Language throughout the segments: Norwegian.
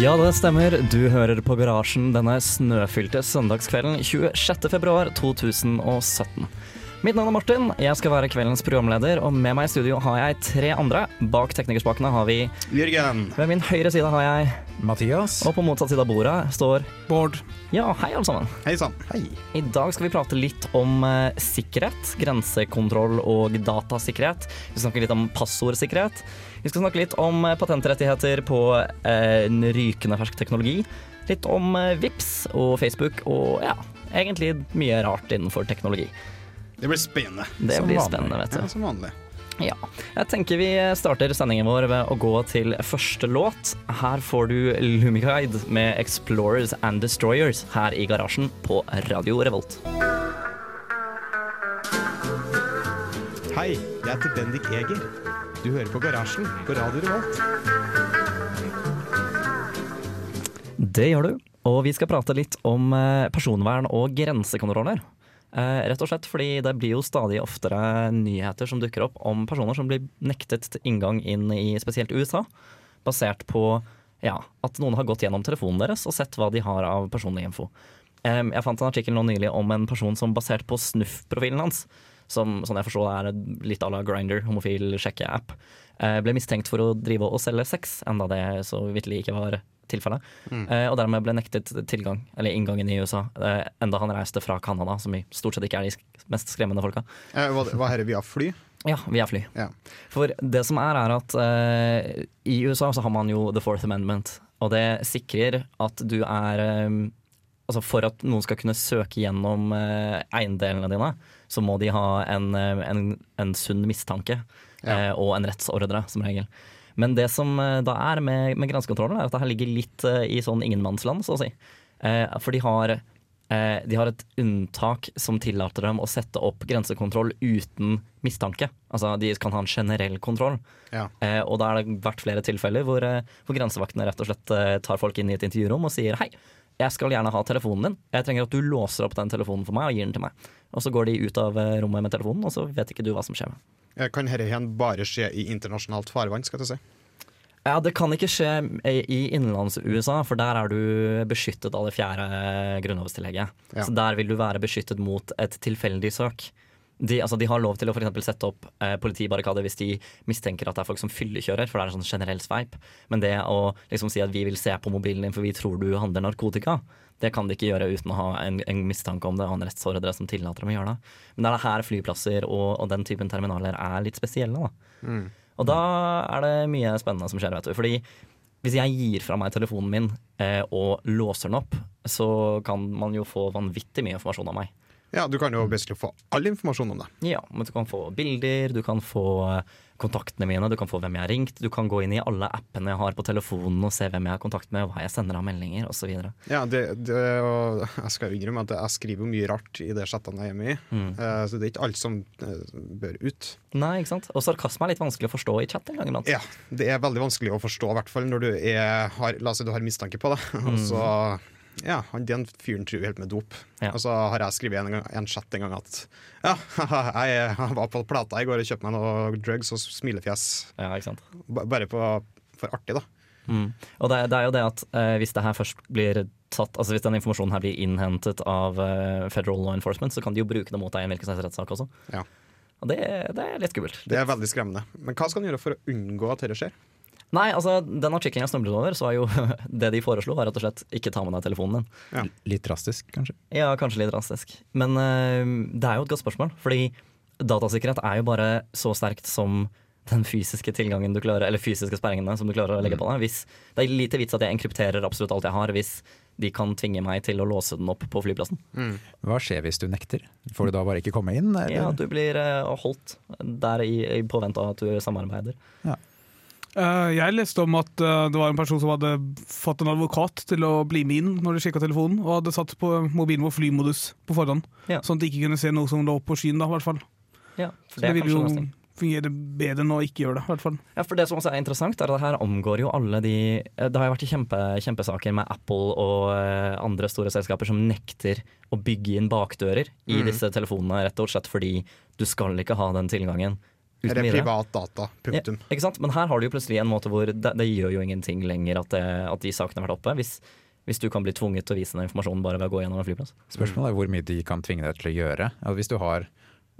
Ja, det stemmer. Du hører på Garasjen denne snøfylte søndagskvelden 26. februar 2017. Mitt navn er Martin, jeg skal være kveldens programleder, og med meg i studio har jeg tre andre. Bak teknikerspakene har vi Jørgen. Ved min høyre side har jeg, Mathias. og på motsatt side av bordet står Bård. Ja, hei alle sammen. Hei sann. Hei. I dag skal vi prate litt om eh, sikkerhet, grensekontroll og datasikkerhet. Vi skal snakke litt om passordsikkerhet. Vi skal snakke litt om eh, patentrettigheter på eh, en rykende fersk teknologi. Litt om eh, Vips og Facebook og ja, egentlig mye rart innenfor teknologi. Det blir spennende. Det Som blir vanlig. spennende, vet du. Ja, som vanlig. Ja. Jeg tenker vi starter sendingen vår ved å gå til første låt. Her får du Lumiguide med 'Explorers and Destroyers' her i garasjen på Radio Revolt. Hei, jeg heter Bendik Eger. Du hører på Garasjen på Radio Revolt. Det gjør du. Og vi skal prate litt om eh, personvern og grensekontroller. Eh, rett og slett fordi det blir jo stadig oftere nyheter som dukker opp om personer som blir nektet inngang inn i spesielt USA, basert på ja, at noen har gått gjennom telefonen deres og sett hva de har av personlig info. Jeg fant en artikkel nå nylig om en person som basert på Snuff-profilen hans, som sånn jeg forstår er litt à la Grinder, homofil sjekkeapp, eh, ble mistenkt for å drive og selge sex, enda det så vitterlig ikke var tilfellet. Mm. og dermed ble nektet tilgang, eller inngangen i USA, eh, enda han reiste fra Canada, som i stort sett ikke er de mest skremmende folka. Eh, var, det- dette via fly? Ja, via fly. Ja. For det som er, er at eh, i USA så har man jo The Fourth Amendment, og det sikrer at du er eh, Altså for at noen skal kunne søke gjennom eh, eiendelene dine, så må de ha en, eh, en, en sunn mistanke Ja. eh, og en rettsordre, som regel. Men det som eh, da er med, med grensekontrollen, er at det her ligger litt i sånn ingenmannsland, så å si. Eh, for de har Eh, de har et unntak som tillater dem å sette opp grensekontroll uten mistanke. Altså De kan ha en generell kontroll. Ja. Eh, og da har det vært flere tilfeller hvor, hvor grensevaktene rett og slett tar folk inn i et intervjurom og sier hei, jeg skal gjerne ha telefonen din. Jeg trenger at du låser opp den telefonen for meg og gir den til meg. Og så går de ut av eh, rommet med telefonen, og så vet ikke du hva som skjer. med Eh, Kan dette igjen bare skje i internasjonalt farvann, skal jeg si? Ja, Det kan ikke skje i i innenlands-USA, for der er du beskyttet av det fjerde grunnlovstillegget. Ja. Så der vil du være beskyttet mot et tilfeldig søk. De, altså, de har lov til å for sette opp eh, politibarrikader hvis de mistenker at det er folk som fyllekjører, for det er en sånn generell sveip. Men det å liksom si at vi vil se på mobilen din for vi tror du handler narkotika, det kan de ikke gjøre uten å ha en, en mistanke om det og en rettsordre som tillater dem å gjøre det. Men det er her flyplasser og, og den typen terminaler er litt spesielle. da. Og da er det mye spennende som skjer, vet du. Fordi hvis jeg gir fra meg telefonen min eh, og låser den opp, så kan man jo få vanvittig mye informasjon om meg. Ja, Du kan jo basically få all informasjon om det. Ja, men Du kan få bilder, du kan få eh, kontaktene mine, du kan få hvem jeg har ringt. Du kan gå inn i alle appene jeg har på telefonen og se hvem jeg har kontakt med, hva jeg sender av meldinger osv. Ja, det, det, og jeg skal innrømme at jeg skriver mye rart i de chattene jeg er med i. Mm. Så det er ikke alt som eh, bør ut. Nei, ikke sant? Og sarkasme er litt vanskelig å forstå i chat en gang iblant. Ja, Det er veldig vanskelig å forstå, i hvert fall når du er, har, la oss si du har mistanke på det. Og så ja, han den fyren tror helt med dop. Ja. Og så har jeg skrevet en, gang- en chat en gang at ja, jeg, var på Plata i går og kjøpte meg noe drugs og smilefjes. Ja, ikke sant? Ba- Bare på, for artig, da. Mm. Og det, det er jo det at eh, hvis det her først blir tatt Altså hvis den informasjonen her blir innhentet av eh, federal law enforcement, så kan de jo bruke det mot deg i en hvilken helst rettssak også. Ja. Og det, det er litt skummelt. Det er veldig skremmende. Men hva skal en gjøre for å unngå at dette skjer? Nei, altså den artikkelen jeg snublet over, så var jo det de foreslo, var rett og slett ikke ta med deg telefonen din. Litt drastisk, kanskje. Ja, kanskje litt drastisk. Men uh, det er jo et godt spørsmål, fordi datasikkerhet er jo bare så sterkt som den fysiske tilgangen du klarer, eller fysiske sperringene som du klarer å legge på deg. Hvis, det er lite vits at jeg enkrypterer absolutt alt jeg har, hvis de kan tvinge meg til å låse den opp på flyplassen. Hva skjer hvis du nekter? Får du da bare ikke komme inn? Eller? Ja, du blir eh, holdt der i, i påvente av at du samarbeider. Eh, jeg leste om at eh, det var en person som hadde fått en advokat til å bli med inn når de sjekka telefonen, og hadde satt på mobilen på flymodus på forhånd. Ja. Sånn at de ikke kunne se noe som lå på skyen, da, i hvert fall. Ja, for det, det, vil jo fungere bedre enn å ikke gjøre det, i hvert fall. Ja, for det som også er interessant, er at det her omgår jo alle de Det har jo vært kjempe, kjempesaker med Apple og eh, andre store selskaper som nekter å bygge inn bakdører i disse telefonene, rett og slett fordi du skal ikke ha den tilgangen. Uten er videre. privat data. Punktum. Ja, ikke sant? Men her har du jo plutselig en måte hvor det, det gjør jo ingenting lenger at, det, at de sakene har vært oppe. Hvis, hvis du kan bli tvunget til å vise den informasjonen bare ved å gå gjennom en flyplass. Spørsmålet er hvor mye de kan tvinge deg til å gjøre. Altså, hvis du har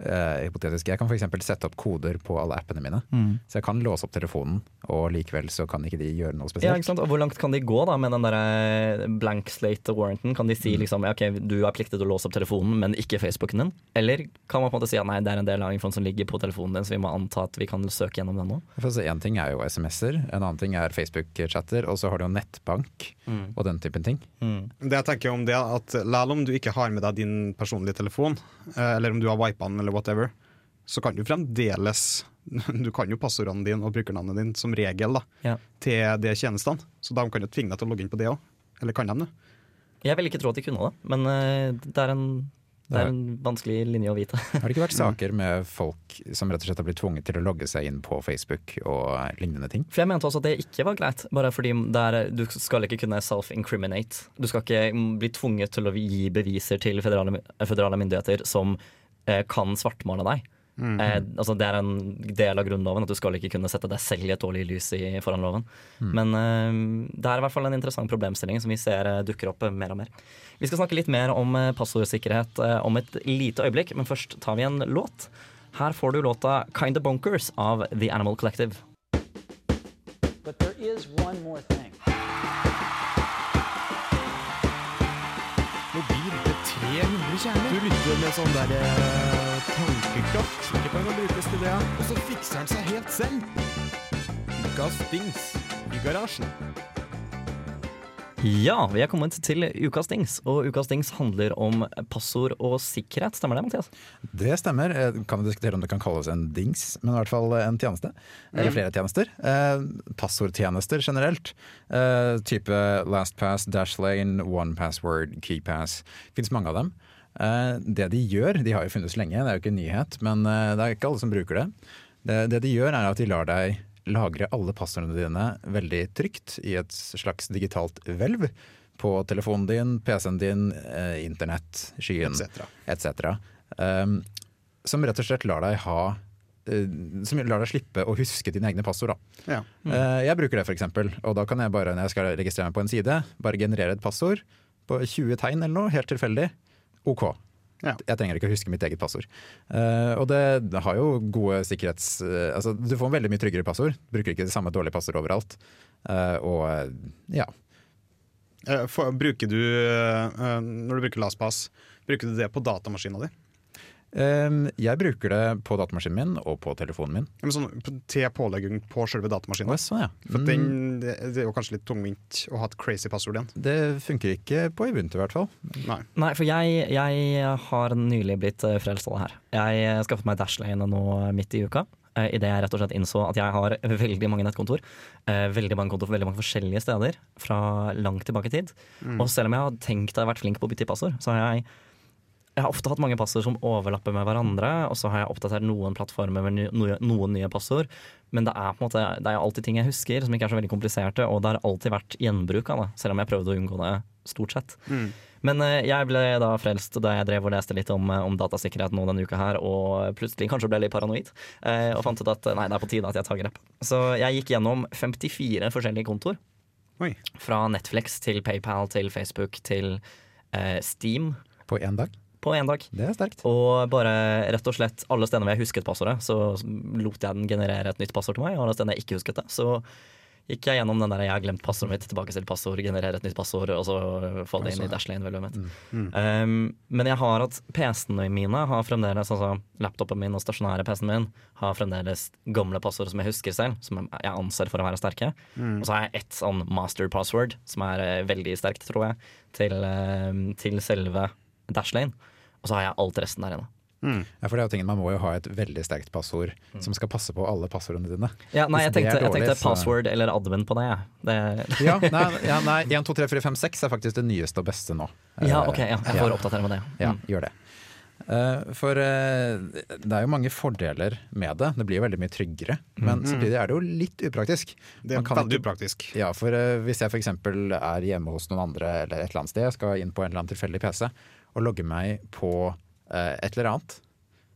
eh, hypotetisk, Jeg kan f.eks. sette opp koder på alle appene mine. Så jeg kan låse opp telefonen, og likevel så kan ikke de gjøre noe Ja, spesielt. ikke sant? Og Hvor langt kan de gå da med den der eh, blank slate warranten? Kan de si liksom, ok, du er pliktig til å låse opp telefonen, men ikke Facebooken din? Eller kan man på en måte si at nei, det er en del av informasjonen som ligger på telefonen din, så vi må anta at vi kan søke gjennom den nå? For en ting er jo SMS-er, en annen ting er Facebook-chatter, og så har du jo nettbank og den typen ting. Det jeg tenker om det, at Selv om du ikke har med deg din personlige telefon, eh, eller om du har wipa den, eller whatever, så kan du fremdeles Du kan jo passordene dine og brukernavnet ditt som regel da, Ja. til de tjenestene. Så de kan jo tvinge deg til å logge inn på det òg. Eller kan de det? Jeg vil ikke tro at de kunne det, men eh, det er en, det er en vanskelig linje å vite. Har det ikke vært saker med folk som rett og slett har blitt tvunget til å logge seg inn på Facebook og lignende ting? For jeg mente også at det ikke var greit, bare fordi er, du skal ikke kunne self-incriminate. Du skal ikke bli tvunget til å gi beviser til federale, federale myndigheter som kan svartmale deg. Eh, altså det er en del av grunnloven at du skal ikke kunne sette deg selv i et dårlig lys i, foran loven. Men eh, det er i hvert fall en interessant problemstilling som vi ser eh, dukker opp eh, mer og mer. Vi skal snakke litt mer om eh, passordsikkerhet eh, om et lite øyeblikk, men først tar vi en låt. Her får du låta 'Kinda Bonkers' av The Animal Collective. But there is one more thing. Du lytter med sånn der eh, tankekraft. Ikke kan brukes til det. Og så fikser han seg helt selv. Ukas dings i garasjen. Ja, vi er kommet til ukas dings, og ukas dings handler om passord og sikkerhet. Stemmer det, Mathias? Det stemmer. Eh, Kan vi diskutere om det kan kalles en dings, men i hvert fall en tjeneste. Eller flere tjenester. Eh, passordtjenester generelt. Eh, type LastPass, Dashlane, OnePassword, KeyPass. Finnes mange av dem. Eh, det de gjør, de har jo funnes lenge, det er jo ikke en nyhet, men eh, det er ikke alle som bruker det. Det, det de gjør er at de lar deg lagre alle passordene dine veldig trygt i et slags digitalt hvelv. På telefonen din, PC-en din, eh, internett, skyen Et etc. Um, som rett og slett lar deg ha Som lar deg slippe å huske dine egne passord. Da. Ja. Eh, jeg bruker det for eksempel, og da kan jeg bare når jeg skal registrere meg på en side, bare generere et passord på 20 tegn eller noe, helt tilfeldig. OK. Ja. Jeg trenger ikke å huske mitt eget passord. Uh, og det, det har jo gode sikkerhets... Uh, altså, du får en veldig mye tryggere passord. Bruker ikke det samme dårlige passord overalt. Uh, og ja. For, bruker du, når du bruker LastPass, bruker du det på datamaskina din? Eh, jeg bruker det på datamaskinen min og på telefonen min. Ja, men sånn, til pålegging på selve datamaskinen? Å, sånn, ja. For Mm. den, det, det er jo kanskje litt tungvint å ha et crazy passord igjen. Det funker ikke på Ubuntu i hvert fall. Nei. Nei, for jeg, jeg har nylig blitt eh, frelst av det her. Jeg eh, skaffet meg Dashlane nå midt i uka. Idet jeg rett og slett innså at jeg har veldig mange nettkontor. eh, veldig mange kontor for veldig mange forskjellige steder fra langt tilbake i tid. Og selv om jeg har tenkt at jeg har vært flink på å bytte i passord, så har jeg jeg har ofte hatt mange passord som overlapper med hverandre, og så har jeg oppdatert noen plattformer med noen nye passord. Men det er på en måte Det er alltid ting jeg husker som ikke er så veldig kompliserte, og det har alltid vært gjenbruk av det, selv om jeg prøvde å unngå det stort sett. Men eh, jeg ble da frelst da jeg drev og leste litt om, eh, om datasikkerhet nå denne uka her, og plutselig kanskje ble litt paranoid, eh, og fant ut at nei, det er på tide at jeg tar grep. Så jeg gikk gjennom 54 forskjellige kontoer. Oi. Fra Netflix til PayPal til Facebook til eh, Steam På én dag. På én dag. Det er sterkt. Og bare rett og slett alle stedene hvor jeg husket passordet, så lot jeg den generere et nytt passord til meg. Og alle stedene jeg ikke husket det, så gikk jeg gjennom den der 'jeg har glemt passordet mitt', tilbake til passord, generere et nytt passord, og så få det inn i Dashlane-velvet mitt. Um, men jeg har hatt PC-ene mine har fremdeles, altså laptopen min og stasjonære PC-en min har fremdeles gamle passord som jeg husker selv, som jeg anser for å være sterke. Og så har jeg ett sånn master password, som er eh, veldig sterkt, tror jeg, til, eh, til selve Dashlane. Og så har jeg alt resten der inne. Ja, for det er jo tingen, Man må jo ha et veldig sterkt passord som skal passe på alle passordene dine. Ja, nei, jeg tenkte, dårlig, jeg tenkte, password så- eller admin på det. Ja. det Ja, nei, ja, nei 1, 2, 3, 4, 5, 6 er faktisk det nyeste og beste nå. ja, ok, ja, jeg får oppdatere med det. Ja, Mm. gjør det. Uh, For uh, det er jo mange fordeler med det. Det blir jo veldig mye tryggere. Men samtidig er det jo litt upraktisk. Det er veldig ikke- upraktisk. Ja, for uh, hvis jeg f.eks. er hjemme hos noen andre eller et eller annet sted, skal inn på en eller annen tilfeldig PC og logger meg på eh, et eller annet,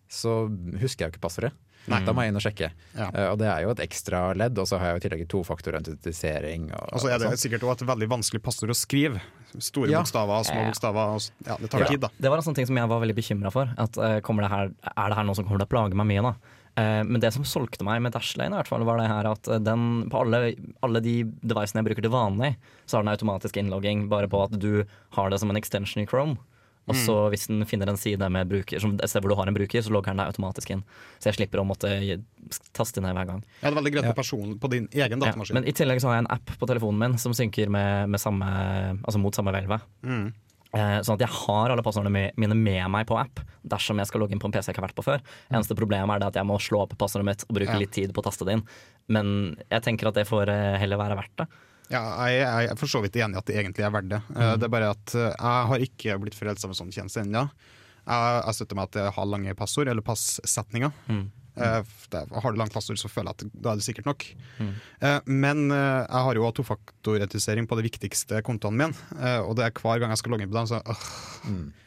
så husker jeg jo ikke passordet. Da må jeg inn og sjekke. Ja. Uh, og det er jo et ekstra ledd, og så har jeg jo i tillegg tofaktorautentisering. Og, Og så er det sånn. sikkert også et veldig vanskelig passord å skrive. Store Ja. bokstaver, små Ja. bokstaver. Og, ja, det tar Ja. tid, da. Det var en sånn ting som jeg var veldig bekymra for. At, uh, det her, er det her noe som kommer til å plage meg mye? da? Uh, men det som solgte meg med Dashlane, i hvert fall, var det her at den, på alle, alle de devicene jeg bruker til vanlig, så har den automatisk innlogging bare på at du har det som en extension i Chrome. Og så hvis den finner en side med bruker, som et sted hvor du har en bruker, så logger den deg automatisk inn. Så jeg slipper å måtte taste ned hver gang. Ja, det er veldig greit Ja. på, person, på din egen Ja, datamaskin. men i tillegg så har jeg en app på telefonen min som synker med, med samme, altså mot samme hvelvet. Mm. Eh, sånn at jeg har alle passordene mine med meg på app dersom jeg skal logge inn på en PC jeg ikke har vært på før. Eneste problemet er det at jeg må slå opp passordet mitt og bruke Ja. litt tid på å taste det inn. Men jeg tenker at det får eh, heller være verdt det. Ja, jeg, jeg er for så vidt enig i at det egentlig er verdt det. Mm. Det er bare at eh, jeg har ikke blitt forelska med sånn tjeneste ennå. Jeg, jeg støtter meg at jeg har lange passord, eller passetninger. Mm. Mm. Har du langt passord, så føler jeg at da er det sikkert nok. Mm. Eh, Men eh, jeg har jo også på de viktigste kontoene mine, eh, og det er hver gang jeg skal logge inn på dem, så øh,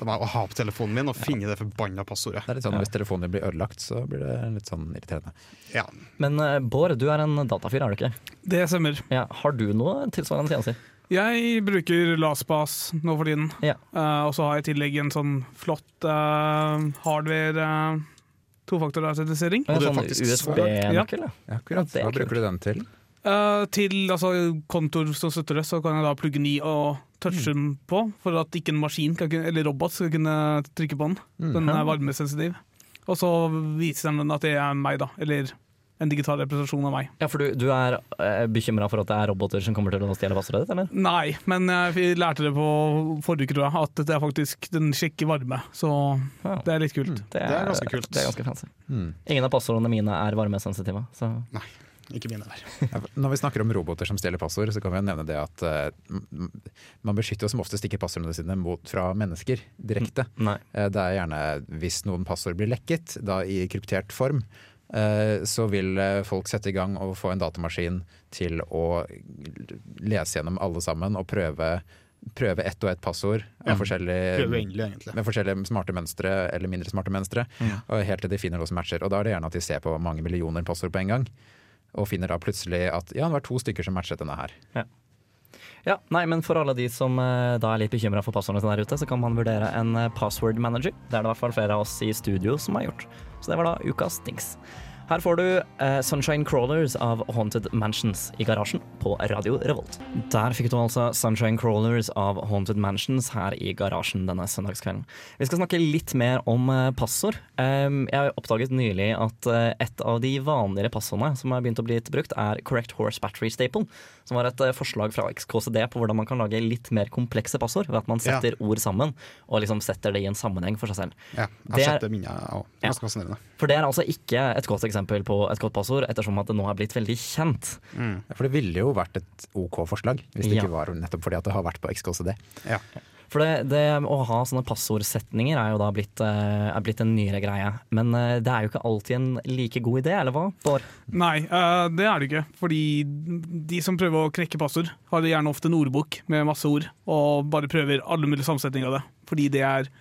Da må jeg ha på telefonen min og finne det forbanna passordet. Det er litt sånn, Hvis telefonen din blir ødelagt, så blir det litt sånn irriterende. Ja. Men eh, Bård, du er en datafyr, er du ikke? Det stemmer. Ja, har du noe tilsvarende tjenester? Jeg bruker LastPass nå for tiden. Ja. Uh, og så har jeg i tillegg en sånn flott uh, hardware uh, tofaktorautentisering. Og er sånn. USB-nøkkel? ja. Ja, akkurat. Hva bruker du den til? Uh, til altså, kontor som støtter det, så kan jeg da plugge den i og touche den på, for at ikke en maskin kan, kunne- eller robot skal kunne trykke på den. Den er varmesensitiv. Og så viser den at det er meg, da. Eller en digital representasjon av meg. Ja, for du, du er uh, bekymra for at det er roboter som kommer til å stjele passordet ditt, eller? Nei, men jeg lærte det på forrige uke, tror jeg, at det er faktisk, den sjekker varme. Så Ja. det er litt kult. Det er ganske kult. Det er ganske fancy. Mm. Ingen av passordene mine er varmesensitive. Så Ikke mine der. Når vi snakker om roboter som stjeler passord, så kan vi jo nevne det at m- man beskytter jo som oftest ikke passordene sine mot, fra mennesker direkte. nei. Uh, Det er gjerne hvis noen passord blir lekket, da i kryptert form, uh, så vil folk sette i gang og få en datamaskin til å lese gjennom alle sammen og prøve, prøve ett og ett passord Ja, forskjellige egentlig. med forskjellige smarte mønstre eller mindre smarte mønstre, og helt til de finner noe som matcher. Og da er det gjerne at de ser på mange millioner passord på en gang, og finner da plutselig at ja, det var to stykker som matchet denne her. Ja, nei, men For alle de som eh, da er litt bekymra for passordene sine der ute, så kan man vurdere en eh, password manager. Det er det i hvert fall flere av oss i studio som har gjort. Så det var da ukas dings. Her får du uh, Sunshine Crawlers av Haunted Mansions i garasjen på Radio Revolt. Der fikk du altså Sunshine Crawlers av Haunted Mansions her i garasjen denne søndagskvelden. Vi skal snakke litt mer om uh, passord. Um, jeg har oppdaget nylig at uh, et av de vanligere passordene som har begynt å bli brukt, er Correct Horse Battery Staple. Som var et forslag fra XKCD på hvordan man kan lage litt mer komplekse passord. Ved at man Ja. setter ord sammen og liksom setter det i en sammenheng for seg selv. Ja, jeg har sett det minnet òg. Ganske fascinerende. For det er altså ikke et godt eksempel på et godt passord, ettersom at det nå har blitt veldig kjent. Mm. For det ville jo vært et OK forslag, hvis det Ja. ikke var nettopp fordi at det har vært på XKCD. Ja. For det, det å ha sånne passordsetninger er jo da blitt, eh, er blitt en nyere greie. Men eh, det er jo ikke alltid en like god idé, eller hva? Bård? Nei, eh, det er det ikke. Fordi de som prøver å knekke passord, har gjerne ofte en ordbok med masse ord, og bare prøver alle mulige sammensetninger av det. Fordi det er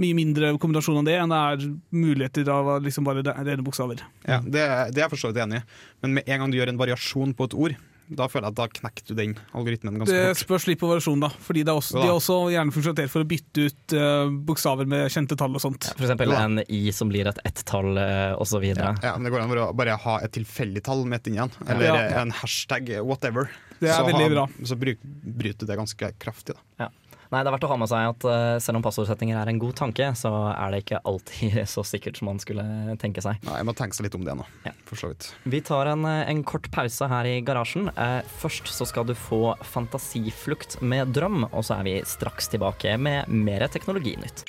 mye mindre kombinasjon av det enn det er muligheter av liksom bare rene bokstaver. Ja, det, det er jeg for så vidt enig i. Men med en gang du gjør en variasjon på et ord, Da føler jeg at da knekker du den algoritmen ganske Det fort. spørs litt på variasjonen, da. Fordi det er også, de er også gjerne funksjonert for å bytte ut uh, bokstaver med kjente tall og sånt. For eksempel en i som blir et ett-tall uh, osv. Ja, men Det går an å bare ha et tilfeldig tall midt inn igjen, eller Ja. en hashtag whatever. Det er så veldig ha- bra. Så bryt, bryter du det ganske kraftig. Da. Nei, det er verdt å ha med seg at uh, selv om passordsettinger er en god tanke, så er det ikke alltid så sikkert som man skulle tenke seg. Nei, Jeg må tenke seg litt om det nå, Ja. for så vidt. Vi tar en, eh, en kort pause her i garasjen. Uh, først så skal du få Fantasiflukt med drøm, og så er vi straks tilbake med mer teknologinytt.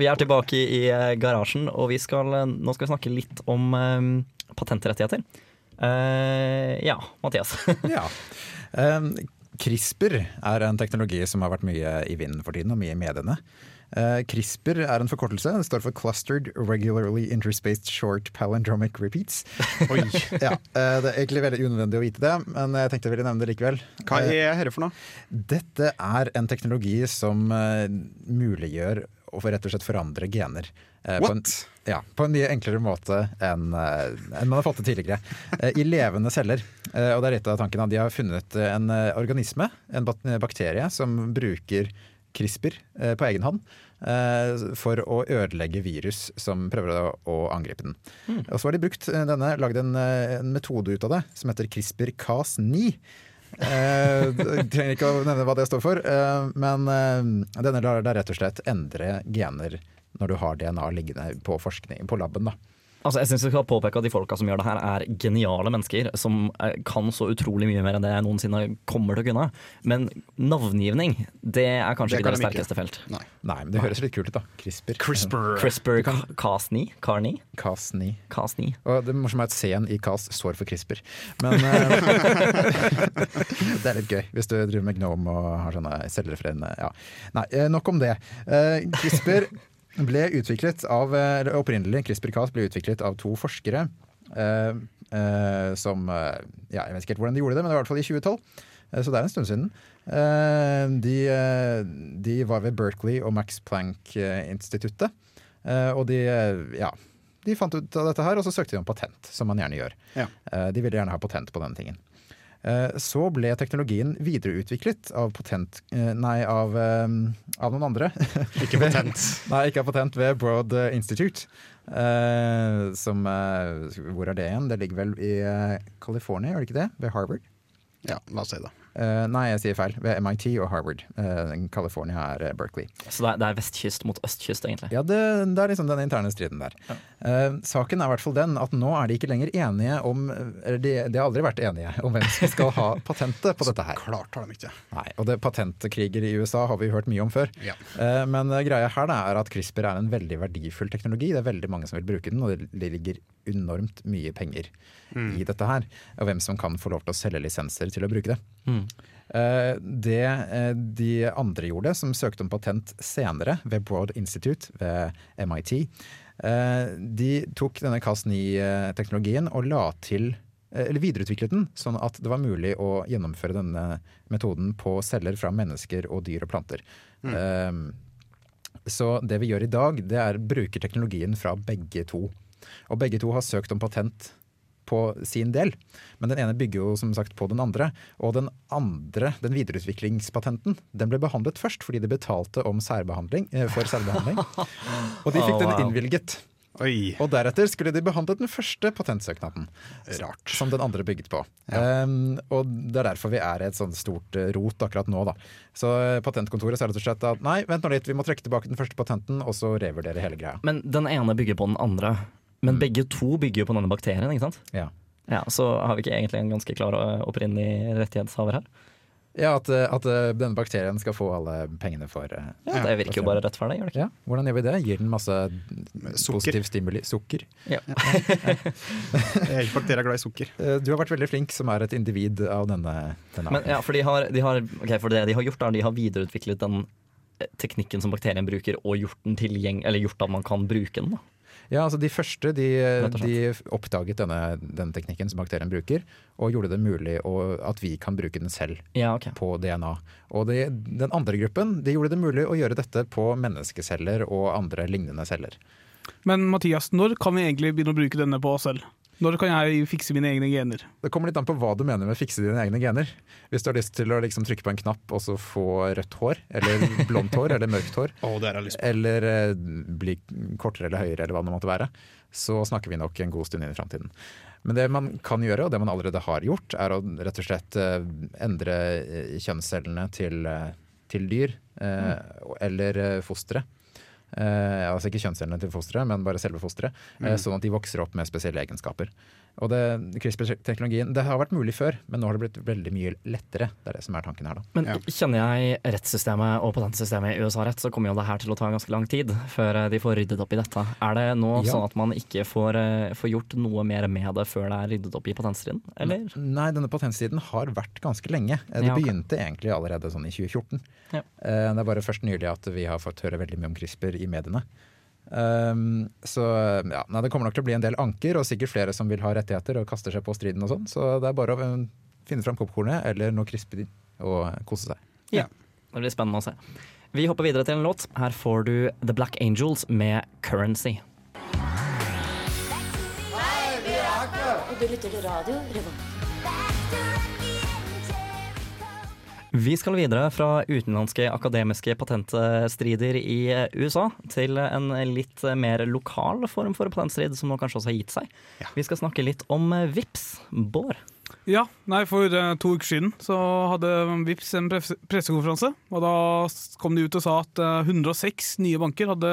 Vi er tilbake i eh, garasjen, og vi skal, eh, nå skal vi snakke litt om eh, patentrettigheter. Uh, ja, Mathias. Ja. Um, CRISPR er en teknologi som har vært mye i vinden for tiden, og mye i mediene. Uh, CRISPR er en forkortelse. Det står for Clustered Regularly Interspaced Short Palindromic Repeats. Oi, Ja, uh, Det er egentlig veldig unødvendig å vite det, men jeg tenkte jeg ville nevne det likevel. Hva er dette for noe? dette er en teknologi som uh, muliggjør å rett og slett forandre gener. uh, på en- ja, på en mye enklere måte enn en man har fått det tidligere. Eh, I levende celler. Eh, og det er litt av tanken at De har funnet eh, en eh, organisme, en bakterie, som bruker CRISPR eh, på egen hånd eh, for å ødelegge virus som prøver å, angripe den. Og så har de brukt eh, denne, lagd en, eh, en metode ut av det som heter CRISPR-Cas9. Eh, trenger ikke å nevne hva det står for, eh, men eh, denne lar deg rett og slett endre gener når du har DNA liggende på forskning på laben. da. Altså, jeg synes vi skal påpeke at De folka som gjør det her, er geniale mennesker som eh, kan så utrolig mye mer enn det jeg noensinne kommer til å kunne. Men navngivning, det er kanskje Det ikke kan deres de sterkeste felt. Nei. Nei, men det høres litt kult ut, da. CRISPR. CRISPR. CRISPR Cas9? Carni? Cas9. Cas9. Og det morsomme er at C-en i Cas står for CRISPR. Men eh, det er litt gøy hvis du driver med Gnome og har sånne celler ja. Nei, eh, nok om det. Uh, CRISPR ble utviklet av Opprinnelig CRISPR-Cas ble utviklet av to forskere eh, eh, som eh, ja, Jeg vet ikke helt hvordan de gjorde det, men det var i hvert fall i 2012. Eh, Så det er en stund siden. Eh, De, eh, de var ved Berkeley og Max Planck-instituttet. Og de, ja, de fant ut av dette her, og så søkte de om patent, som man gjerne gjør. Ja. De ville gjerne ha patent på denne tingen. Eh, Så ble teknologien videreutviklet av patent eh, Nei, av, eh, av noen andre. Ikke patent. Nei, ikke av patent ved Broad Institute. Som Hvor er det igjen? Det ligger vel i California, gjør det ikke det? Ved Harvard? Ja, la oss si det. Eh, nei, jeg sier feil. Ved MIT og Harvard. Eh, California er eh, Berkeley. Så det er, det er vestkyst mot østkyst, egentlig. Ja, det, det er liksom den interne striden der. Eh, saken er i hvert fall den at nå er de ikke lenger enige om Eller de, de har aldri vært enige om hvem som skal ha patentet på dette her. Så Klart har de ikke. Nei, og det Patentkriger i USA har vi hørt mye om før. Ja. Men greia her da, er at CRISPR er en veldig verdifull teknologi. Det er veldig mange som vil bruke den, og det ligger enormt mye penger i dette her. Og hvem som kan få lov til å selge lisenser til å bruke det. Mm. Eh, Det eh, de andre gjorde, som søkte om patent senere ved Broad Institute ved MIT, eh, de tok denne Cas9-teknologien og la til eller videreutviklet den, sånn at det var mulig å gjennomføre denne metoden på celler fra mennesker og dyr og planter. Mm. Så det vi gjør i dag, det er bruker teknologien fra begge to. Og begge to har søkt om patent på sin del, men den ene bygger jo som sagt på den andre. Og den andre, den videreutviklingspatenten, den ble behandlet først fordi de betalte om særbehandling, eh, for særbehandling. Og de fikk Oh, den innvilget. Oi, Og deretter skulle de behandle den første patentsøknaden. rart. Som den andre bygget på. Um, og det er derfor vi er i et sånt stort eh, rot akkurat nå, da. Så eh, patentkontoret sa rett og slett at nei, vent nå litt, vi må trekke tilbake den første patenten, og så revurdere hele greia. Men den ene bygger på den andre. Men begge to bygger jo på denne bakterien, ikke sant? Ja. Ja, Så har vi ikke egentlig en ganske klar opprinnelig rettighetshaver her? Ja, at, eh, at eh, denne bakterien skal få alle pengene for eh, Ja, Det virker jo bare rettferdig, gjør det ikke? Ja, Hvordan gjør vi det? Gir den masse Sukker. positiv stimuli? Sukker. Ja. Jeg er ikke bakterier glad i sukker. Eh, Du har vært veldig flink som er et individ av denne, denne Men ja, for de har, de har, okay, for det de har gjort, er de har videreutviklet den teknikken som bakterien bruker, og gjort den eller gjort at man kan bruke den. da. Ja, altså De første de, de oppdaget denne, denne teknikken som bakterien bruker, og gjorde det mulig å, at vi kan bruke den selv Ja, okay. på DNA. Og de, den andre gruppen de gjorde det mulig å gjøre dette på menneskeceller og andre lignende celler. Men Mathias, når kan vi egentlig begynne å bruke denne på oss selv? Når kan jeg fikse mine egne gener? Det kommer litt an på hva du mener med fikse dine egne gener. Hvis du har lyst til å liksom trykke på en knapp og så få rødt hår, eller blondt hår, eller mørkt hår, oh, det har jeg lyst på. eller eh, bli kortere eller høyere, eller hva det måtte være, så snakker vi nok en god stund inn i framtiden. Men det man kan gjøre, og det man allerede har gjort, er å rett og slett eh, endre eh, kjønnscellene til, eh, til dyr, eh, eller fosteret fostre. Eh, altså ikke kjønnscellene til fosteret, men bare selve fosteret. Eh, sånn at de vokser opp med spesielle egenskaper. Og det, CRISPR-teknologien det har vært mulig før, men nå har det blitt veldig mye lettere. Det er det som er tanken her, da. Men Ja. kjenner jeg rettssystemet og patentsystemet i USA rett, så kommer jo det her til å ta ganske lang tid før eh, de får ryddet opp i dette. Er det nå Ja. sånn at man ikke får, eh, får gjort noe mer med det før det er ryddet opp i patentstriden, eller? Nei, denne patentstriden har vært ganske lenge. Eh, Det Ja, okay. begynte egentlig allerede sånn i 2014. Ja. Eh, Det er bare først nylig at vi har fått høre veldig mye om CRISPR i mediene. Um, så ja, nei, det kommer nok til å bli en del anker, og sikkert flere som vil ha rettigheter og kaster seg på striden og sånn. Så det er bare å eh, finne fram popkornet eller noe crispy og kose seg. Ja. Det blir spennende å se. Vi hopper videre til en låt. Her får du The Black Angels med 'Currency'. Og du lytter til radio Revolt. Vi skal videre fra utenlandske akademiske patentstrider i USA til en litt mer lokal form for patentstrid, som nå kanskje også har gitt seg. Vi skal snakke litt om VIPS. Bård. Ja, nei, For eh, to uker siden så hadde Vips en pressekonferanse. og Da kom de ut og sa at eh, 106 nye banker hadde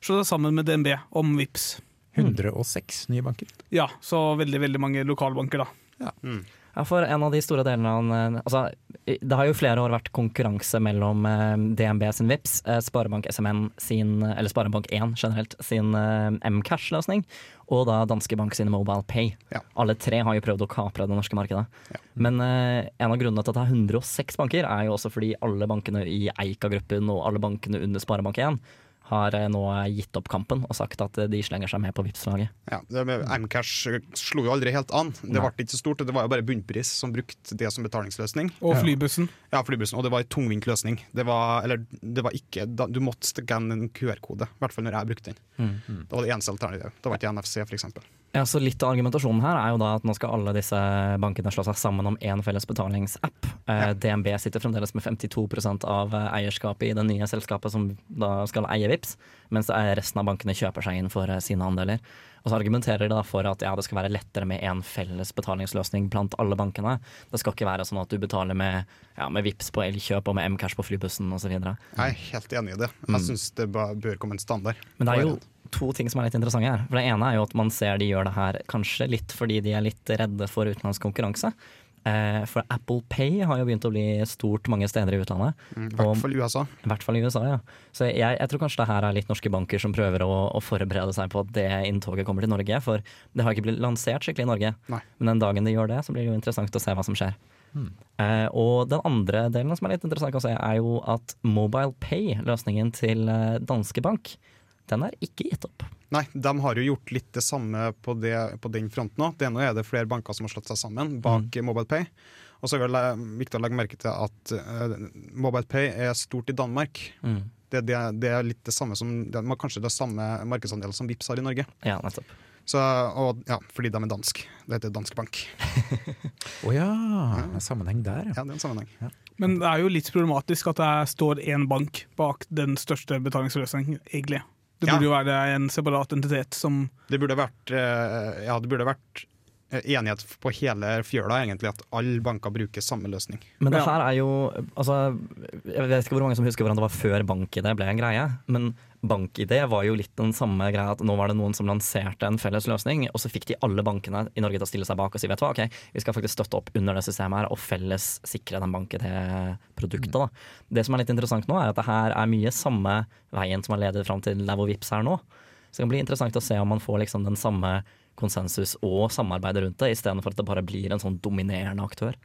slått seg sammen med DNB om Vips. 106 nye banker. Ja, så veldig veldig mange lokalbanker, da. Ja, for en av de store delene av altså, Det har jo flere år vært konkurranse mellom eh, DNB sin VIPS, eh, Sparebank SMN sin, eller Sparebank1 generelt, sin eh, Mcash-løsning, og da Danske Bank sine Mobile Pay. Ja. Alle tre har jo prøvd å kapre det norske markedet. Men eh, en av grunnene til at det er 106 banker, er jo også fordi alle bankene i Eika-gruppen og alle bankene under Sparebank1 har eh, nå gitt opp kampen og sagt at eh, de slenger seg med på Vipps-laget. Ja, Amcash slo jo aldri helt an. Det ble ikke så stort. Det var jo bare Bunnpris som brukte det som betalingsløsning. Og flybussen. Ja, flybussen, Og det var en tungvint løsning. Det var, eller, det var ikke, da, du måtte skanne en QR-kode, i hvert fall når jeg brukte den. Det var det eneste alternativet. Det var ikke NFC, f.eks. Ja, så Litt av argumentasjonen her er jo da at nå skal alle disse bankene slå seg sammen om én felles betalingsapp. Eh, DNB sitter fremdeles med 52 av eh, eierskapet i det nye selskapet som da skal eie Vips, mens er resten av bankene kjøper seg inn for eh, sine andeler. Og så argumenterer de da for at ja, det skal være lettere med én felles betalingsløsning blant alle bankene. Det skal ikke være sånn at du betaler med, ja, med Vips på elkjøp og med Mcash på flybussen osv. Jeg er helt enig i det. Jeg syns det bør komme en standard. Men det er jo to ting som er litt interessante her. For Det ene er jo at man ser de gjør det her kanskje litt fordi de er litt redde for utenlandsk konkurranse. Eh, For Apple Pay har jo begynt å bli stort mange steder i utlandet. Mm, I hvert fall i USA. I hvert fall i USA, ja. Så jeg, jeg tror kanskje det her er litt norske banker som prøver å, å forberede seg på at det inntoget kommer til Norge. For det har ikke blitt lansert skikkelig i Norge. Nei. Men den dagen de gjør det, så blir det jo interessant å se hva som skjer. Eh, og den andre delen som er litt interessant å se, er jo at Mobile Pay, løsningen til eh, danske bank, den er ikke gitt opp. Nei, de har jo gjort litt det samme på, det, på den fronten òg. ene er det flere banker som har slått seg sammen bak MobilePay. Og så er det viktig å legge merke til at uh, MobilePay er stort i Danmark. Det, det, det er litt det samme som det er kanskje det samme markedsandelen som Vipps har i Norge. Ja, nettopp. Så, og, ja, fordi de er dansk. Det heter Dansk Bank. Å ja, det er sammenheng der, ja. Ja, det er en sammenheng. Men det er jo litt problematisk at det står én bank bak den største betalingsløsningen, egentlig. Det Ja. burde jo være en separat entitet som Det burde vært, eh, ja, det burde vært eh, enighet på hele fjøla, egentlig, at alle banker bruker samme løsning. Men det her er jo altså, Jeg vet ikke hvor mange som husker hvordan det var før BankID ble en greie. Men BankID var jo litt den samme greia at nå var det noen som lanserte en felles løsning, og så fikk de alle bankene i Norge til å stille seg bak og si vet du hva, ok, vi skal faktisk støtte opp under det systemet her og felles sikre den BankID-produktet. da. Det som er litt interessant nå, er at det her er mye samme veien som har ledet fram til der hvor Vips er nå. Så det kan bli interessant å se om man får liksom den samme konsensus og samarbeid rundt det, istedenfor at det bare blir en sånn dominerende aktør.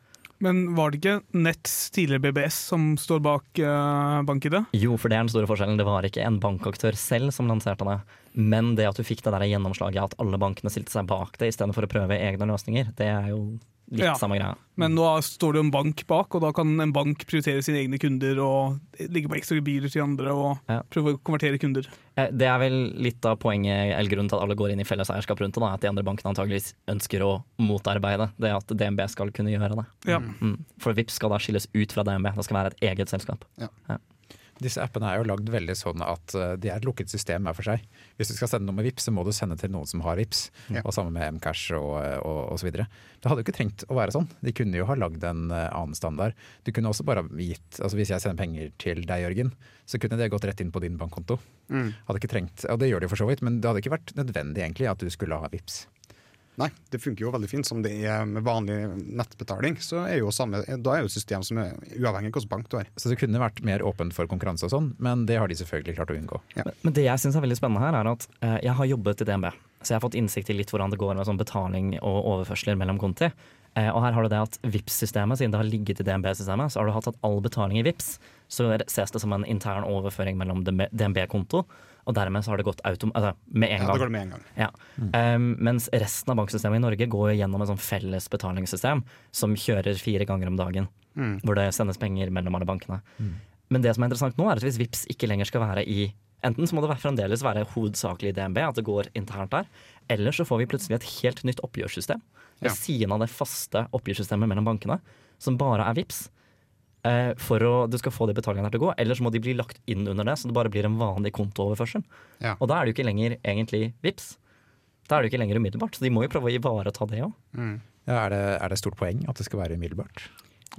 Men var det ikke Nets, tidligere BBS, som står bak uh, BankID? Jo, for det er den store forskjellen. Det var ikke en bankaktør selv som lanserte det. Men det at du fikk det der gjennomslaget at alle bankene stilte seg bak det istedenfor å prøve egne løsninger, det er jo litt Ja. samme greia. Men nå står det jo en bank bak, og da kan en bank prioritere sine egne kunder og ligge på ekstra gebyrer til andre og Ja. prøve å konvertere kunder. Eh, Det er vel litt av poenget, eller grunnen til at alle går inn i felles eierskap rundt det, da, at de andre bankene antageligvis ønsker å motarbeide det at DNB skal kunne gjøre det. Ja. Mm. For Vipps skal da skilles ut fra DNB, det skal være et eget selskap. Disse appene er jo lagd veldig sånn at eh, de er et lukket system hver for seg. Hvis du skal sende noe med Vips, så må du sende til noen som har Vips. Ja. Og sammen med Mcash og, og, og så videre. Det hadde jo ikke trengt å være sånn. De kunne jo ha lagd en eh, annen standard. Du kunne også bare gitt altså Hvis jeg sender penger til deg, Jørgen, så kunne det gått rett inn på din bankkonto. Hadde ikke trengt, og det gjør det jo for så vidt, men det hadde ikke vært nødvendig egentlig at du skulle ha Vips. Nei, det funker jo veldig fint som det er med vanlig nettbetaling. Så er jo samme, da er jo et system som er uavhengig av hvilken bank du har. Så det kunne vært mer åpent for konkurranse og sånn, men det har de selvfølgelig klart å unngå. Men, men det jeg syns er veldig spennende her, er at eh, jeg har jobbet i DNB. Så jeg har fått innsikt i litt hvordan det går med sånn betaling og overførsler mellom konti. Eh, og her har du det at VIPS-systemet, siden det har ligget i DNB-systemet, så har du hatt at all betaling i VIPS, så ses det som en intern overføring mellom DNB-konto, og dermed så har det gått autom altså, med en Ja, gang. det går det med en gang. Ja. Um, mens resten av banksystemet i Norge går gjennom et sånn felles betalingssystem som kjører fire ganger om dagen. Hvor det sendes penger mellom alle bankene. Men det som er interessant nå, er at hvis Vips ikke lenger skal være i Enten så må det fremdeles være hovedsakelig i DNB, at det går internt der. Eller så får vi plutselig et helt nytt oppgjørssystem ved Ja. siden av det faste oppgjørssystemet mellom bankene, som bare er Vips. Eh, for å du skal få de betalingene her til å gå, eller så må de bli lagt inn under det, så det bare blir en vanlig kontooverførsel. Ja. Og da er det jo ikke lenger egentlig Vips. Da er det jo ikke lenger umiddelbart, så de må jo prøve å ivareta det òg. Ja, er, det, er det stort poeng at det skal være umiddelbart?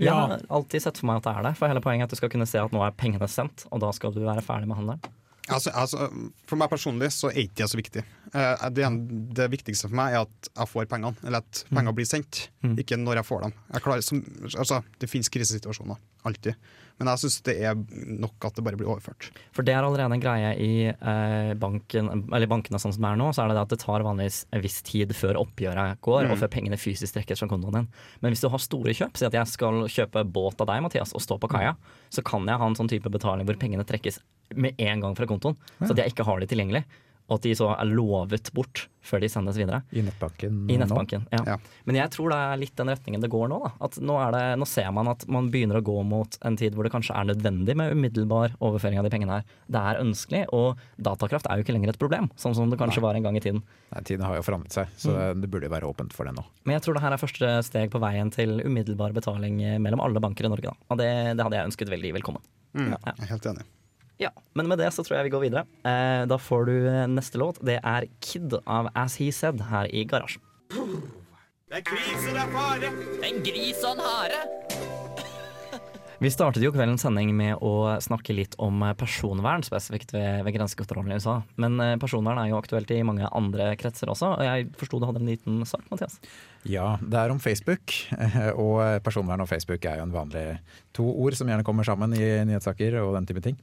Jeg har alltid sett for meg at det er det, for hele poenget er at du skal kunne se at nå er pengene sendt, og da skal du være ferdig med handelen. Altså, altså, for meg personlig så er ikke det så viktig. Eh, det, det viktigste for meg er at jeg får pengene, eller at penger blir sendt. Ikke når jeg får dem. Jeg klarer, som, altså, det finnes krisesituasjoner, alltid. Men jeg syns det er nok at det bare blir overført. For det er allerede en greie i eh, banken, eller bankene sånn som det er nå, så er det det at det tar vanligvis en viss tid før oppgjøret går, og før pengene fysisk trekkes fra kontoen din. Men hvis du har store kjøp, si at jeg skal kjøpe båt av deg, Mathias, og stå på kaia, så kan jeg ha en sånn type betaling hvor pengene trekkes med en gang fra kontoen, så at jeg ikke har de tilgjengelig. Og at de så er lovet bort før de sendes videre. I nettbanken? I nå? nettbanken, ja. Ja. Men jeg tror det er litt den retningen det går nå. Da. At nå, er det, nå ser man at man begynner å gå mot en tid hvor det kanskje er nødvendig med umiddelbar overføring av de pengene her. Det er ønskelig, og datakraft er jo ikke lenger et problem, sånn som det kanskje var en gang i tiden. Nei, Tiden har jo forandret seg, så Mm. det burde jo være åpent for det nå. Men jeg tror det her er første steg på veien til umiddelbar betaling mellom alle banker i Norge. Da. Og det, det hadde jeg ønsket veldig velkommen. Mm, Ja. Jeg er helt enig. Ja, Men med det så tror jeg vi går videre. Eh, da får du eh, neste låt. Det er Kid av As He Said her i garasjen. Det er krise, det er fare. En gris og en hare. Vi startet jo kveldens sending med å snakke litt om eh, personvern, spesifikt ved, ved grensekontrollen i USA. Men personvern er jo aktuelt i mange andre kretser også, og jeg forsto du hadde en liten sak, Mathias? Ja, det er om Facebook, og personvern og Facebook er jo en vanlig to ord som gjerne kommer sammen i nyhetssaker og den type ting.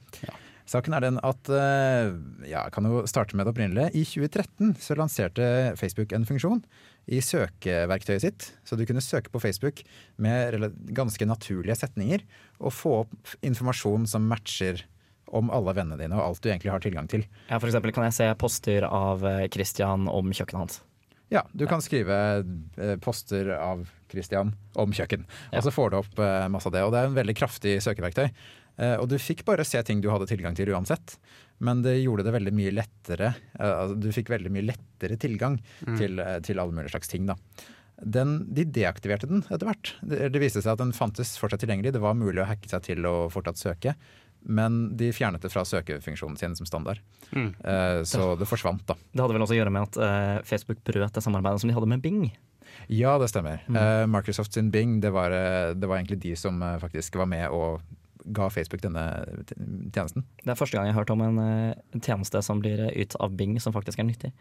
Saken er den at, eh, ja, jeg kan jo starte med det opprinnelige. I 2013 så lanserte Facebook en funksjon i søkeverktøyet sitt, så du kunne søke på Facebook med ganske naturlige setninger og få opp informasjon som matcher om alle vennene dine og alt du egentlig har tilgang til. Ja, For eksempel kan jeg se poster av eh, Christian om kjøkkenet hans. Ja, du kan skrive eh, poster av Christian om kjøkken, og så får du opp masse av det. Og det er en veldig kraftig søkeverktøy. Eh, Og du fikk bare se ting du hadde tilgang til uansett, men det gjorde det veldig mye lettere. eh, altså, Du fikk veldig mye lettere tilgang til, eh, til alle mulige slags ting, da. Den, de deaktiverte den etter hvert. Det, det viste seg at den fantes fortsatt tilgjengelig. Det var mulig å hacke seg til å fortsatt søke, men de fjernet det fra søkefunksjonen sin som standard. Eh, Så det forsvant, da. Det hadde vel også å gjøre med at eh, Facebook brøt det samarbeidet som de hadde med Bing. Ja, det stemmer. Eh, Microsoft sin Bing, det var, det var egentlig de som faktisk var med og ga Facebook denne tjenesten. Det er første gang jeg har hørt om en, eh, en tjeneste som blir eh, ytt av Bing som faktisk er nyttig.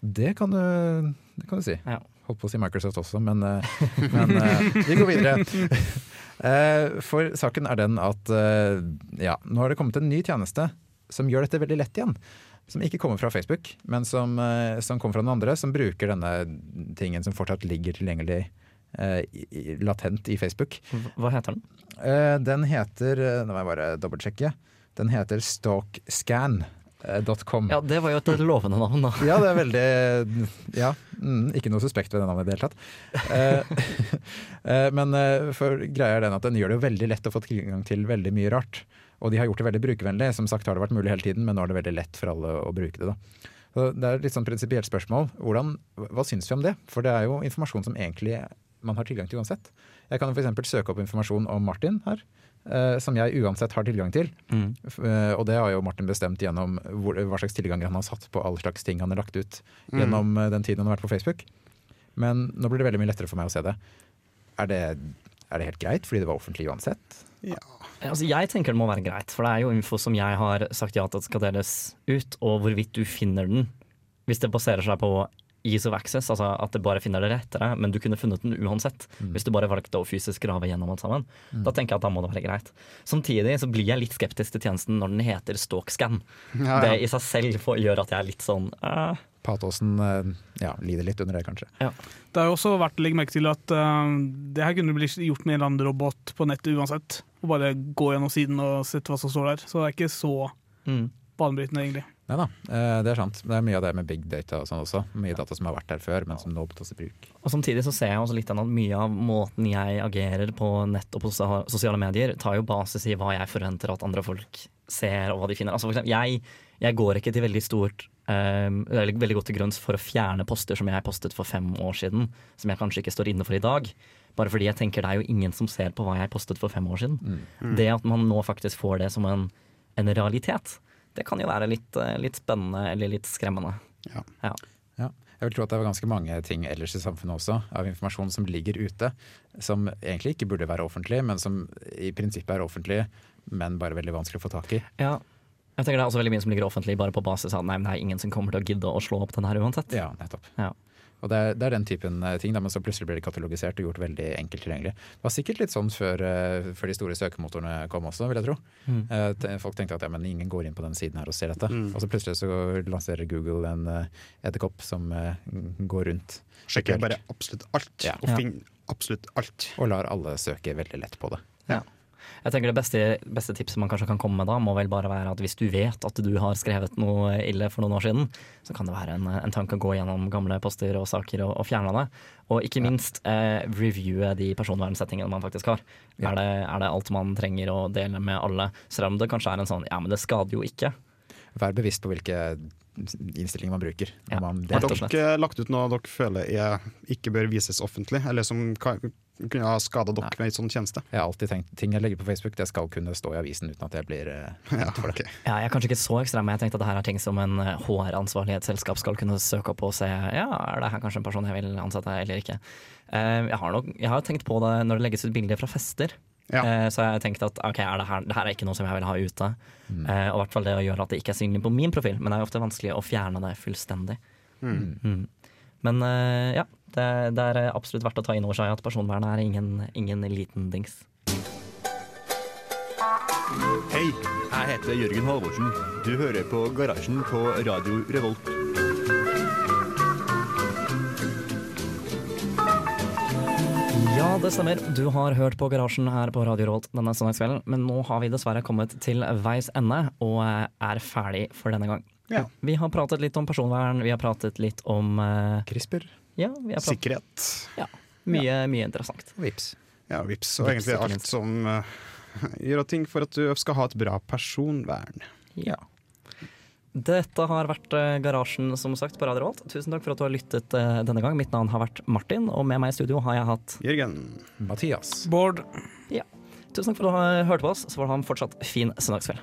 Det kan du, det kan du si. Ja. Holdt på å si Microsoft også, men, eh, men vi går videre. For saken er den at ja, nå har det kommet en ny tjeneste som gjør dette veldig lett igjen. Som ikke kommer fra Facebook, men som, som kommer fra noen andre, som bruker denne tingen som fortsatt ligger tilgjengelig latent i Facebook. Hva heter den? Eh, Den heter eh, Nå må jeg bare dobbeltsjekke. Den heter stalkscan.com. Ja, det var jo et lovende navn, da. Ja, det er veldig Ja, mm, ikke noe suspekt ved det navnet i det hele tatt. Eh, eh, men eh, greia er den at den gjør det jo veldig lett å få tilgang til veldig mye rart. Og de har gjort det veldig brukervennlig. Som sagt har det vært mulig hele tiden, men nå er det veldig lett for alle å bruke det. da. Så det er et litt sånn prinsipielt spørsmål. Hvordan, hva syns vi om det? For det er jo informasjon som egentlig man har tilgang til uansett. Jeg kan f.eks. søke opp informasjon om Martin her. eh, som jeg uansett har tilgang til. Mm. Eh, og det har jo Martin bestemt gjennom hvor, hva slags tilganger han har satt på all slags ting han har lagt ut gjennom eh, den tiden han har vært på Facebook. Men nå blir det veldig mye lettere for meg å se det. Er det, er det helt greit, fordi det var offentlig uansett? Altså, jeg tenker det må være greit, for det er jo info som jeg har sagt ja til at skal deles ut, og hvorvidt du finner den. Hvis det baserer seg på ease of access, altså at det bare finner det rettere, men du kunne funnet den uansett. Hvis du bare valgte å fysisk grave gjennom alt sammen. Da tenker jeg at da må det være greit. Samtidig så blir jeg litt skeptisk til tjenesten når den heter Stalkscan. Ja, Det i seg selv får, gjør at jeg er litt sånn uh... Patåsen eh, ja, lider litt under det, kanskje. Det har jo også vært å legge merke til at uh, det her kunne blitt gjort med en eller annen robot på nettet uansett. Og bare gå gjennom siden og sett hva som står der. Så det er ikke så mm. banebrytende, egentlig. Nei da, eh, det er sant. Det er mye av det med big data og sånn også. Mye data som har vært der før, men som nå tas i bruk. Og Samtidig så ser jeg også litt at mye av måten jeg agerer på nett og på sosiale medier, tar jo basis i hva jeg forventer at andre folk ser og hva de finner. Altså for eksempel, jeg, jeg går ikke til veldig stort um, eller veldig godt til grunns for å fjerne poster som jeg postet for fem år siden, som jeg kanskje ikke står inne for i dag. Bare fordi jeg tenker det er jo ingen som ser på hva jeg postet for fem år siden. Det at man nå faktisk får det som en, en realitet, det kan jo være litt, eh, litt spennende eller litt skremmende. Ja. Ja. Ja. Jeg vil tro at det er ganske mange ting ellers i samfunnet også, av informasjon som ligger ute, som egentlig ikke burde være offentlig, men som i prinsippet er offentlig, men bare veldig vanskelig å få tak i. Ja. Jeg tenker Det er også veldig mye som ligger offentlig bare på basis av nei, men det er ingen som kommer til å gidde å slå opp den her uansett. Ja, nettopp. Ja. Og det er, det er den typen eh, ting, da, men så plutselig blir det katalogisert og gjort veldig enkelt tilgjengelig. Det var sikkert litt sånn før, eh, før de store søkemotorene kom også, vil jeg tro. Mm. Eh, Folk tenkte at ja, men ingen går inn på den siden her og ser dette. Mm. Og så plutselig så lanserer Google en edderkopp som går rundt Sjekker bare absolutt alt, Ja. og finner absolutt alt. og lar alle søke veldig lett på det. Jeg tenker Det beste, beste tipset man kanskje kan komme med da, må vel bare være at hvis du vet at du har skrevet noe ille for noen år siden, så kan det være en, en tanke å gå gjennom gamle poster og saker og, og fjerne det. Og ikke minst eh, reviewe de personvernsettingene man faktisk har. Ja. Er, det, er det alt man trenger å dele med alle? Selv om det kanskje er en sånn ja, men det skader jo ikke. Vær bevisst på hvilke innstillinger man bruker. Når Ja. man Har dere lagt ut noe dere føler er, ikke bør vises offentlig, eller som kan, kunne ha skada dere med en sånn tjeneste? Jeg har alltid tenkt ting jeg legger på Facebook, det skal kunne stå i avisen uten at jeg blir eh, Ja, redd for det. ok. Ja, jeg er kanskje ikke så ekstrem, men jeg tenkte at det her er ting som en eh, HR-ansvarlig i et selskap skal kunne søke opp og se ja, er det her kanskje en person jeg vil ansette eller ikke. Eh, Jeg har, nok, jeg har tenkt på det når det legges ut bilder fra fester. Ja. Eh, Så har jeg tenkt at ok, er det, her, det her er ikke noe som jeg vil ha ute. Eh, Og i hvert fall det å gjøre at det ikke er synlig på min profil, men det er jo ofte vanskelig å fjerne det fullstendig. Mm. Men eh, ja, det, det er absolutt verdt å ta inn over seg at personvernet er ingen, ingen liten dings. Hei, jeg heter Jørgen Halvorsen. Du hører på Garasjen på Radio Revolt. Ja, det stemmer. Du har hørt på Garasjen her på Radio Revolt denne søndagskvelden, men nå har vi dessverre kommet til veis ende og eh, er ferdig for denne gang. Ja. Vi har pratet litt om personvern, vi har pratet litt om uh, CRISPR, Ja, vi har pratet Sikkerhet. mye, mye interessant. vips. Ja, vips, og egentlig Vips, egentlig alt minst. som uh, gjør ting for at du skal ha et bra personvern. Ja. Dette har vært eh, Garasjen, som sagt, på Radio Revolt. Tusen takk for at du har lyttet denne gang. Mitt navn har vært Martin, og med meg i studio har jeg hatt Jørgen. Mathias. Bård, Tusen takk for at du har hørt på oss, så får du ha en fortsatt fin søndagskveld.